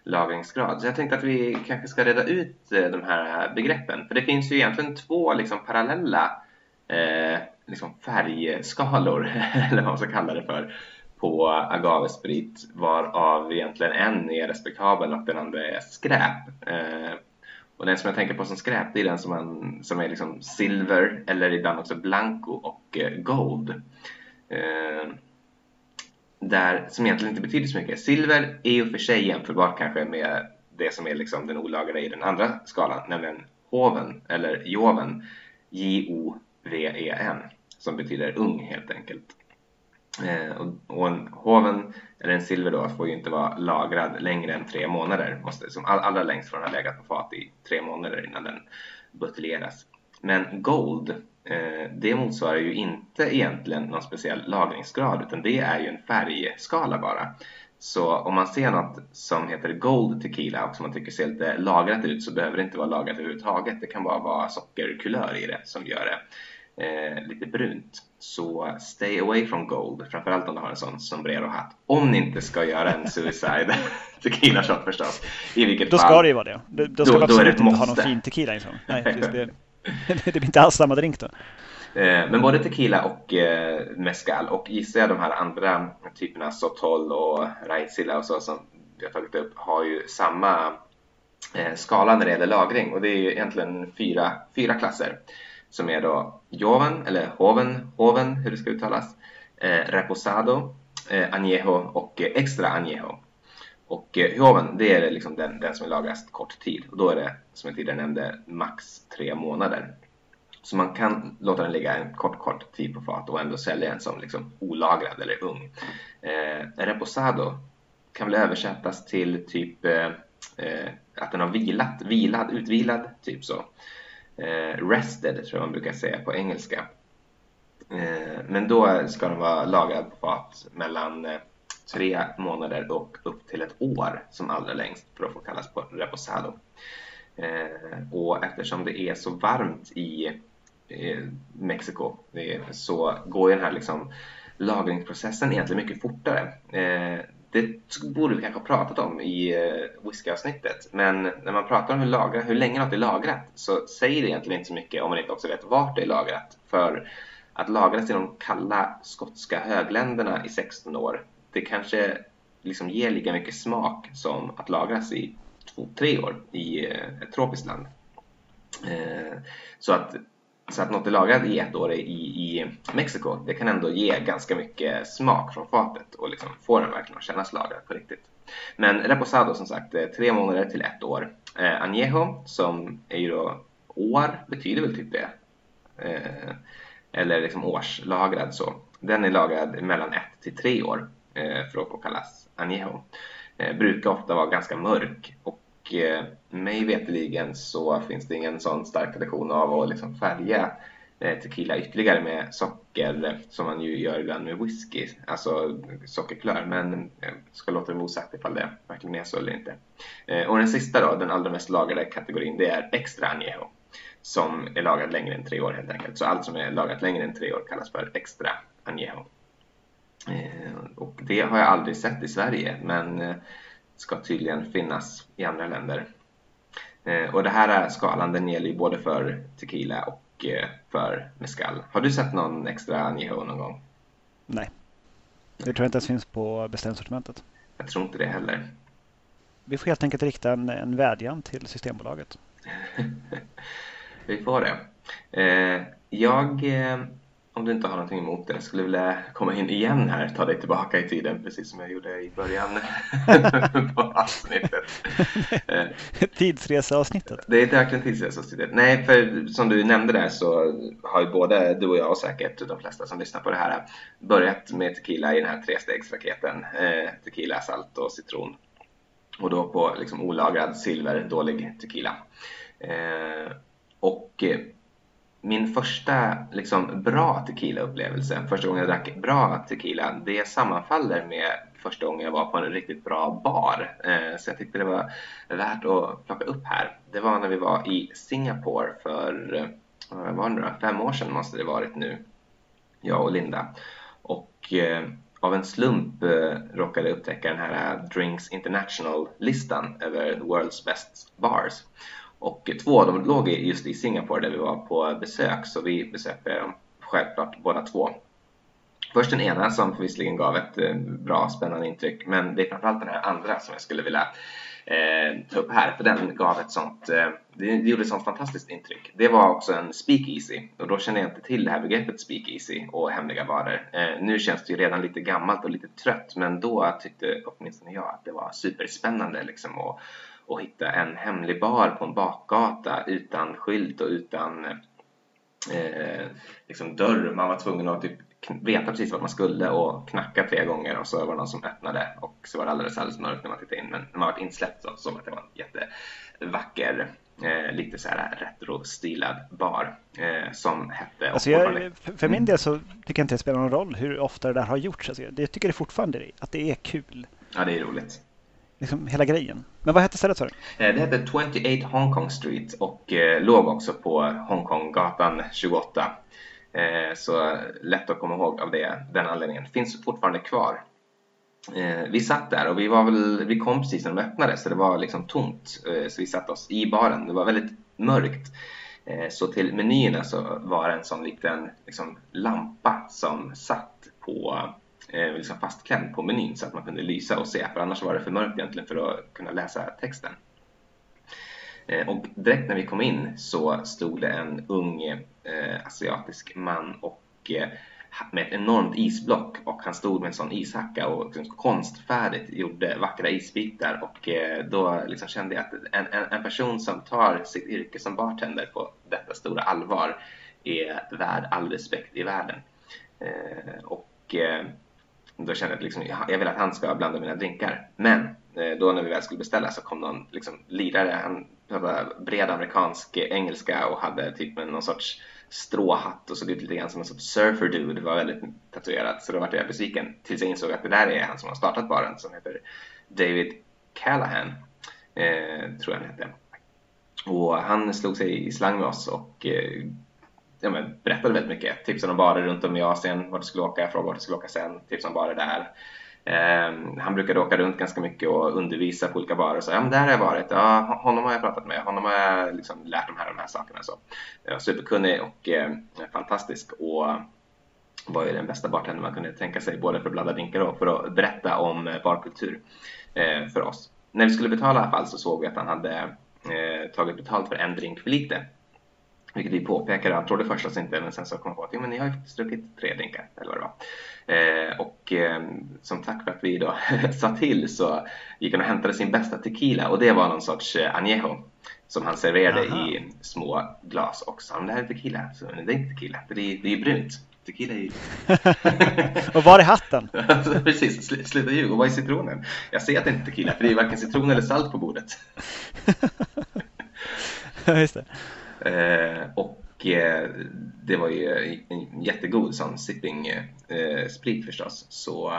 lagringsgrad. Så jag tänkte att vi kanske ska reda ut de här begreppen. För det finns ju egentligen två liksom parallella eh, liksom färgskalor, <laughs> eller vad man ska kalla det för, på agavesprit varav egentligen en är respektabel och den andra är skräp. Eh, och den som jag tänker på som skräp det är den som, man, som är liksom silver eller ibland också blanco och eh, gold. Eh, där, som egentligen inte betyder så mycket. Silver är ju för sig jämförbart kanske med det som är liksom den olagliga i den andra skalan, nämligen hoven eller joven, J-O-V-E-N, som betyder ung helt enkelt. Eh, och en hoven, eller en silver då, får ju inte vara lagrad längre än tre månader. Måste som allra längst från ha legat på fat i tre månader innan den buteljeras. Men gold, eh, det motsvarar ju inte egentligen någon speciell lagringsgrad utan det är ju en färgskala bara. Så om man ser något som heter Gold Tequila och som man tycker ser lite lagrat ut så behöver det inte vara lagrat överhuvudtaget. Det kan bara vara sockerkulör i det som gör det eh, lite brunt. Så stay away from gold, framförallt om du har en sån sombrero-hatt. Om ni inte ska göra en suicide <laughs> tequila shot förstås. I vilket då fall, ska det ju vara det. Då, då ska då, absolut inte ha någon fin tequila liksom. Nej, det, <laughs> <laughs> det blir inte alls samma drink då. Eh, men både tequila och eh, mezcal och gissar jag de här andra typerna Sotol och Raizilla och så som vi har tagit upp har ju samma eh, skala när det gäller lagring och det är ju egentligen fyra, fyra klasser som är då Joven, eller Hoven, Hoven hur det ska uttalas, eh, Reposado, eh, Añejo och eh, Extra Añejo. Och eh, Joven, det är liksom den, den som är kort tid och då är det, som jag tidigare nämnde, max tre månader. Så man kan låta den ligga en kort, kort tid på fat och ändå sälja den som liksom olagrad eller ung. Eh, reposado kan väl översättas till typ eh, eh, att den har vilat, vilad, utvilad, typ så eh, Eh, rested tror jag man brukar säga på engelska. Eh, men då ska den vara lagrad på fat mellan eh, tre månader och upp till ett år som allra längst för att få kallas på reposado. Eh, och eftersom det är så varmt i Mexiko eh, så går den här liksom lagringsprocessen egentligen mycket fortare. Eh, det borde vi kanske ha pratat om i eh, whiskyavsnittet. Men när man pratar om hur, lagra, hur länge något är lagrat så säger det egentligen inte så mycket om man inte också vet vart det är lagrat. För att lagras i de kalla skotska högländerna i 16 år, det kanske liksom ger lika mycket smak som att lagras i 2-3 år i eh, ett tropiskt land. Eh, så att så att något är lagrat i ett år i, i Mexiko, det kan ändå ge ganska mycket smak från fatet och liksom få den verkligen att kännas lagrad på riktigt. Men reposado som sagt, eh, tre månader till ett år. Eh, añejo som är ju då år, betyder väl typ det. Eh, eller liksom årslagrad så. Den är lagrad mellan ett till tre år eh, för att kallas añejo. Eh, brukar ofta vara ganska mörk och och eh, mig veterligen så finns det ingen sån stark tradition av att liksom färga eh, tequila ytterligare med socker som man ju gör ibland med whisky, alltså sockerklör. Men jag ska låta det vara osagt ifall det verkligen är så eller inte. Eh, och den sista då, den allra mest lagrade kategorin, det är extra añejo som är lagrad längre än tre år helt enkelt. Så allt som är lagrat längre än tre år kallas för extra añejo. Eh, och det har jag aldrig sett i Sverige, men eh, ska tydligen finnas i andra länder. Eh, och det här är skalan, den gäller ju både för tequila och eh, för mezcal. Har du sett någon extra añejo någon gång? Nej, det tror jag inte ens finns på beställningssortimentet. Jag tror inte det heller. Vi får helt enkelt rikta en, en vädjan till Systembolaget. <laughs> Vi får det. Eh, jag om du inte har någonting emot det, skulle vilja komma in igen här, ta dig tillbaka i tiden, precis som jag gjorde i början <laughs> på avsnittet. <laughs> Tidsreseavsnittet? Det är verkligen tidsreseavsnittet. Nej, för som du nämnde där så har ju både du och jag och säkert de flesta som lyssnar på det här börjat med tequila i den här trestegsraketen. Eh, tequila, salt och citron. Och då på liksom olagrad silver, dålig tequila. Eh, och min första liksom, bra tequila-upplevelse, första gången jag drack bra tequila, det sammanfaller med första gången jag var på en riktigt bra bar. Eh, så jag tyckte det var värt att plocka upp här. Det var när vi var i Singapore för, eh, vad var det nu fem år sedan måste det varit nu, jag och Linda. Och eh, av en slump eh, råkade jag upptäcka den här eh, Drinks International-listan över World's Best Bars. Och två av dem låg just i Singapore där vi var på besök, så vi besökte dem självklart båda två. Först den ena som visserligen gav ett eh, bra spännande intryck, men det är framförallt den här andra som jag skulle vilja eh, ta upp här, för den gav ett sånt, eh, det, gjorde ett sånt fantastiskt intryck. Det var också en speakeasy och då kände jag inte till det här begreppet speakeasy och hemliga varor. Eh, nu känns det ju redan lite gammalt och lite trött, men då tyckte åtminstone jag att det var superspännande liksom och och hitta en hemlig bar på en bakgata utan skylt och utan eh, liksom dörr. Man var tvungen att typ veta precis vart man skulle och knacka tre gånger och så var det någon som öppnade och så var det alldeles, alldeles mörkt när man tittade in. Men när man var insläppt så såg man att det var en jättevacker Eh, lite så här retro-stilad bar eh, som hette... Alltså jag, för min del så tycker jag inte det spelar någon roll hur ofta det där har gjorts. Alltså jag tycker det fortfarande att det är kul. Ja, det är roligt liksom hela grejen. Men vad hette stället sa eh, det hette 28 Hong Kong Street och eh, låg också på Hongkonggatan 28. Eh, så lätt att komma ihåg av det, den anledningen. Finns fortfarande kvar. Eh, vi satt där och vi, var väl, vi kom precis när de öppnade så det var liksom tomt. Eh, så vi satte oss i baren. Det var väldigt mörkt. Så till menyerna så var det en sån liten liksom, lampa som satt på eh, liksom fastklämd på menyn så att man kunde lysa och se för annars var det för mörkt egentligen för att kunna läsa texten. Eh, och direkt när vi kom in så stod det en ung eh, asiatisk man och eh, med ett enormt isblock och han stod med en sån ishacka och liksom konstfärdigt gjorde vackra isbitar och eh, då liksom kände jag att en, en, en, person som tar sitt yrke som bartender på detta stora allvar är värd all respekt i världen. Eh, och eh, då kände jag att liksom, jag vill att han ska blanda mina drinkar. Men eh, då när vi väl skulle beställa så kom någon liksom, lirare, han pratade bred amerikansk eh, engelska och hade typ någon sorts stråhatt och såg ut lite grann som en sorts surfer dude, Det var väldigt tatuerat Så då var jag besviken tills jag insåg att det där är han som har startat baren som heter David Callahan, eh, tror jag han hette. Och han slog sig i slang med oss och eh, ja, men, berättade väldigt mycket. Tipsade om barer runt om i Asien, vart du skulle åka, frågade vart du skulle åka sen, tipsade om barer där. Eh, han brukade åka runt ganska mycket och undervisa på olika barer. Så, ja, men där har jag varit. Ja, honom har jag pratat med. Honom har jag liksom lärt de här, de här sakerna. Så, ja, superkunnig och eh, fantastisk. Och var ju den bästa bartendern man kunde tänka sig, både för att blanda drinkar och för att berätta om eh, barkultur eh, för oss. När vi skulle betala i alla fall så såg vi att han hade eh, tagit betalt för en drink för lite. Vilket vi påpekade, han trodde först inte men sen så kom han på att men ni har ju druckit tre drinkar eller vad det var. Eh, och eh, som tack för att vi då <laughs> sa till så gick han och hämtade sin bästa tequila och det var någon sorts eh, añejo som han serverade Aha. i små glas och sa det här är tequila. Så, det är inte tequila, det är, det är brunt. Tequila är ju... <laughs> och var är hatten? <laughs> Precis, sl sluta ljuga. Och var är citronen? Jag ser att det inte är tequila för det är varken citron eller salt på bordet. Just det. Eh, och eh, det var ju en jättegod sån sipping eh, sprit förstås. Så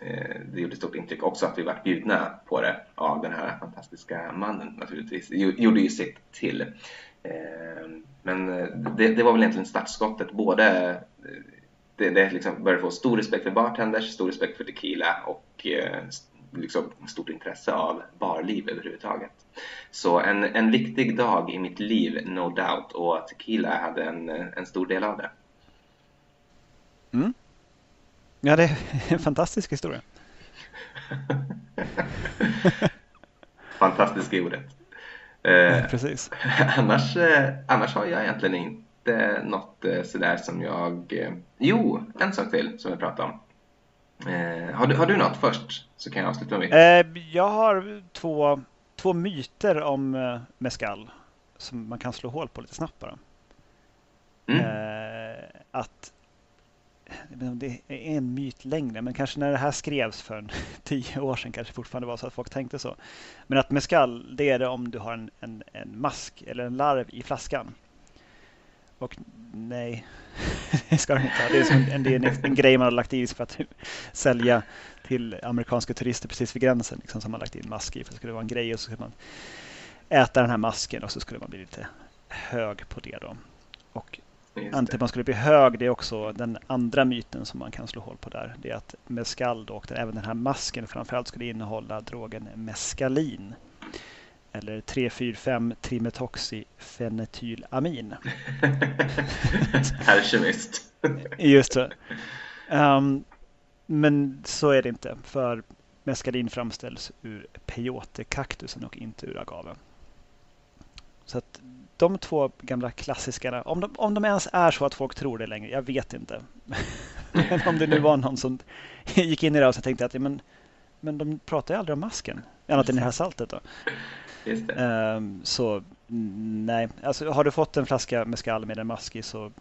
eh, det gjorde stort intryck också att vi var bjudna på det av den här fantastiska mannen naturligtvis. Det gjorde ju sitt till. Eh, men eh, det, det, var väl egentligen startskottet. Både eh, det, det liksom började få stor respekt för bartenders, stor respekt för tequila och eh, liksom stort intresse av barliv överhuvudtaget. Så en, en viktig dag i mitt liv, no doubt, och tequila hade en, en stor del av det. Mm. Ja, det är en fantastisk historia. <laughs> fantastisk i ordet. Eh, Precis. <laughs> annars, eh, annars har jag egentligen inte något eh, sådär som jag... Eh, jo, en sak till som vi pratade om. Eh, har, du, har du något först? Så kan jag avsluta med mitt. Eh, jag har två, två myter om eh, mescal som man kan slå hål på lite snabbt bara. Mm. Eh, att det är en myt längre, men kanske när det här skrevs för <laughs> tio år sedan kanske fortfarande var så att folk tänkte så. Men att mescal, det är det om du har en, en, en mask eller en larv i flaskan. Och nej, <laughs> det ska de inte ha. Det är, som en, det är en, en grej man har lagt i för att <laughs> sälja till amerikanska turister precis vid gränsen. Liksom, som man lagt in mask i för att det skulle vara en grej och så skulle man äta den här masken och så skulle man bli lite hög på det då. Och anledningen man skulle bli hög det är också den andra myten som man kan slå hål på där. Det är att mescal och även den här masken framförallt skulle innehålla drogen meskalin. Eller 3,4,5 trimetoxyfenetylamin. <laughs> Alkemist. Just det. Um, men så är det inte. För meskalin framställs ur peyote-kaktusen och inte ur agaven. Så att de två gamla klassikerna, om de, om de ens är så att folk tror det längre, jag vet inte. men om det nu var någon som gick in i det och så tänkte att men, men de pratar ju aldrig om masken, annat än det här saltet. Då. Um, så nej, alltså, har du fått en flaska mescal med en mask i så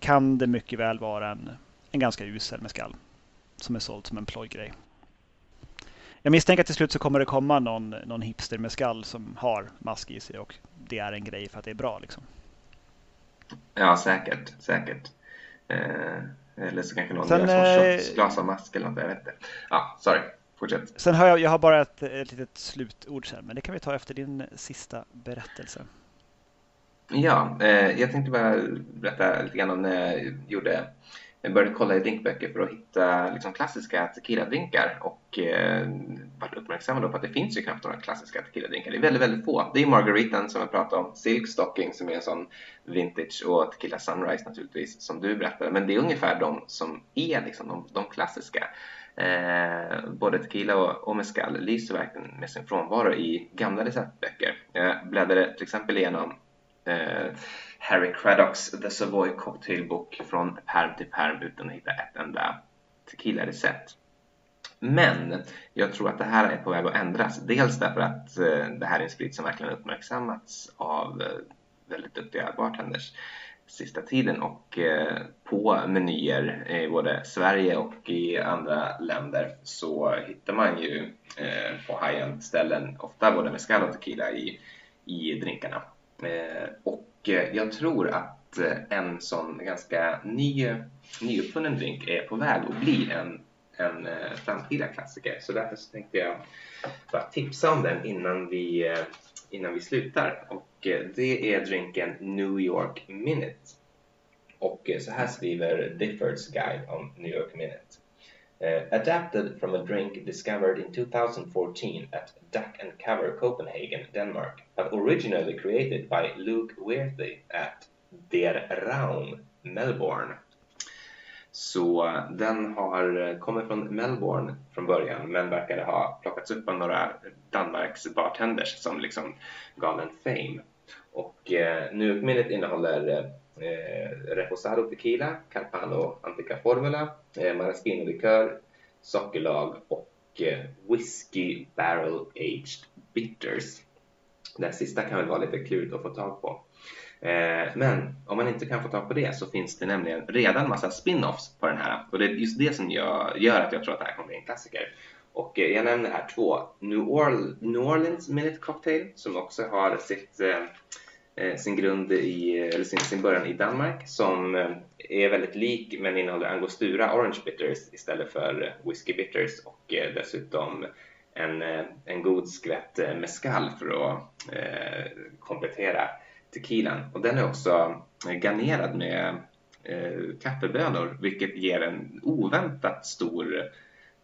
kan det mycket väl vara en, en ganska usel mescal som är såld som en plojgrej. Jag misstänker att till slut så kommer det komma någon, någon hipster med skall som har mask i sig och det är en grej för att det är bra. Liksom. Ja, säkert. säkert. Eh, eller så kanske någon Sen, gör små glas av mask eller något. Jag vet inte. Ja, sorry. Fortsätt. Sen har jag, jag har bara ett, ett litet slutord sen, men det kan vi ta efter din sista berättelse. Ja, eh, jag tänkte bara berätta lite grann om när jag gjorde jag började kolla i drinkböcker för att hitta liksom, klassiska tequila-drinkar och eh, varit uppmärksamma på att det finns ju knappt några klassiska tequila-drinkar. Det är väldigt, väldigt få. Det är Margaritan som jag pratade om, Silk Stocking som är en sån vintage och Tequila Sunrise naturligtvis som du berättade. Men det är ungefär de som är liksom, de, de klassiska. Eh, både tequila och, och mezcal lyser verkligen med sin frånvaro i gamla receptböcker. Jag bläddrade till exempel igenom eh, Harry Craddocks The Savoy Cocktail Book från perm till perm utan att hitta ett enda tequila-recept. Men jag tror att det här är på väg att ändras. Dels därför att eh, det här är en sprit som verkligen uppmärksammats av eh, väldigt duktiga bartenders sista tiden och eh, på menyer i både Sverige och i andra länder så hittar man ju eh, på high-end ställen ofta både mezcal och tequila i, i drinkarna. Eh, och jag tror att en sån ganska ny, nyuppfunnen drink är på väg att bli en, en framtida klassiker. Så därför så tänkte jag bara tipsa om den innan vi, innan vi slutar. Och Eh, det är drinken New York Minute. Och eh, så här skriver Diffords guide om New York Minute. Uh, adapted from a drink discovered in 2014 at Duck and Cover Copenhagen, Denmark, but originally created by Luke Worthy at Der Raum, Melbourne. Så uh, den har uh, kommit från Melbourne från början men verkade ha plockats upp av några Danmarks bartenders som liksom gav den fame. Och eh, nu innehåller eh, Reposado Tequila, Carpano Antica Formula, eh, Maraschino Likör, sockerlag och eh, Whiskey Barrel Aged Bitters. Det sista kan väl vara lite klurigt att få tag på. Eh, men om man inte kan få tag på det så finns det nämligen redan massa spin-offs på den här och det är just det som jag, gör att jag tror att det här kommer bli en klassiker. Och eh, jag nämner här två. New, Orleans, New Orleans Minute Cocktail som också har sitt eh, eh, sin grund i, eller sin, sin början i Danmark som eh, är väldigt lik men innehåller angostura orange bitters istället för eh, whisky bitters och eh, dessutom en, en god skvätt mescal för att eh, komplettera tequilan. Och den är också garnerad med eh, kaffebönor vilket ger en oväntat stor Eh,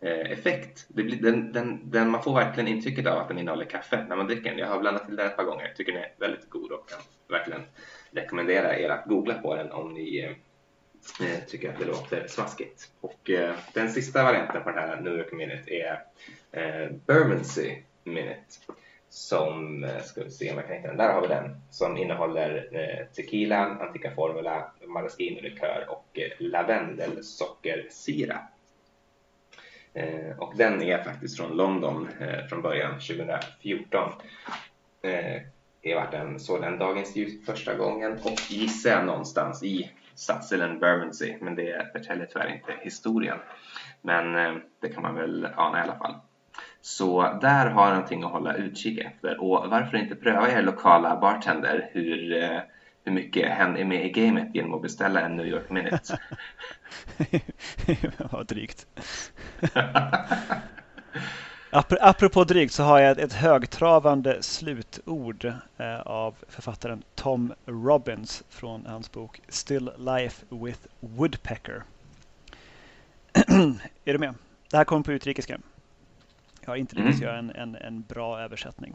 Eh, effekt. Blir, den, den, den, man får verkligen intrycket av att den innehåller kaffe när man dricker den. Jag har blandat till den ett par gånger. Tycker den är väldigt god och kan verkligen rekommendera er att googla på den om ni eh, eh tycker att det låter smaskigt. Och eh, den sista varianten på den här New York Minute är eh, Bermondsey Minute som, eh, ska vi se om jag kan hitta den, där har vi den, som innehåller eh, tequila, antika formula, maraschino-likör och eh, lavendelsockersirap. Eh, och den är faktiskt från London eh, från början 2014. Eh, jag varit den, såg den dagens ljus första gången och gissar jag någonstans i Sutherland Bermondsey, men det förtäljer tyvärr inte historien. Men eh, det kan man väl ana i alla fall. Så där har någonting att hålla utkik efter och varför inte pröva er lokala bartender hur eh, hur mycket hen är med i gamet genom att beställa en New York Minute. <laughs> Vad drygt. <laughs> Apropå drygt så har jag ett högtravande slutord eh, av författaren Tom Robbins från hans bok Still Life with Woodpecker. <clears throat> är du med? Det här kommer på utrikiska. Jag har inte lyckats mm. göra en, en, en bra översättning.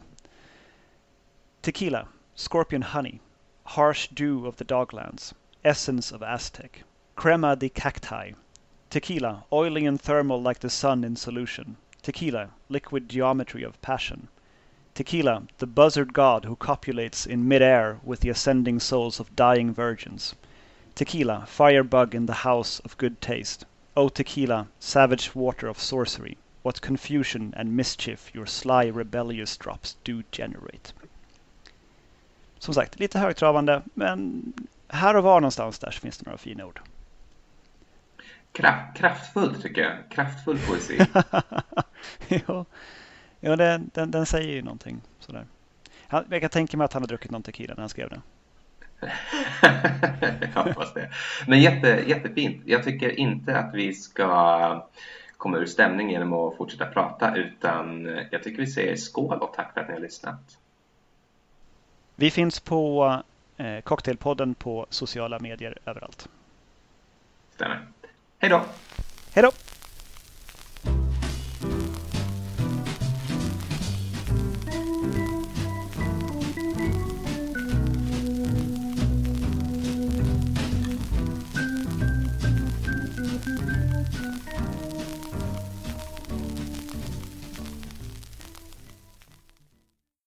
Tequila, Scorpion Honey, Harsh Dew of the Doglands, Essence of Aztec, Crema de Cacti, Tequila, oily and thermal like the sun in solution, Tequila, liquid geometry of passion. Tequila, the buzzard god who copulates in mid-air with the ascending souls of dying virgins. Tequila, firebug in the house of good taste. O tequila, savage water of sorcery, what confusion and mischief your sly rebellious drops do generate. Som sagt, lite högtravande, men här och var någonstans där så finns det några fina ord. Kraft, kraftfullt tycker jag. Kraftfull poesi. <laughs> ja, ja den, den, den, säger ju någonting. Sådär. Han, jag kan tänka mig att han har druckit någon tequila när han skrev den. <laughs> jag hoppas det. Men jätte, jättefint. Jag tycker inte att vi ska komma ur stämning genom att fortsätta prata utan jag tycker vi säger skål och tack för att ni har lyssnat. Vi finns på eh, Cocktailpodden på sociala medier överallt. Stämmer. Hej då! Hej då!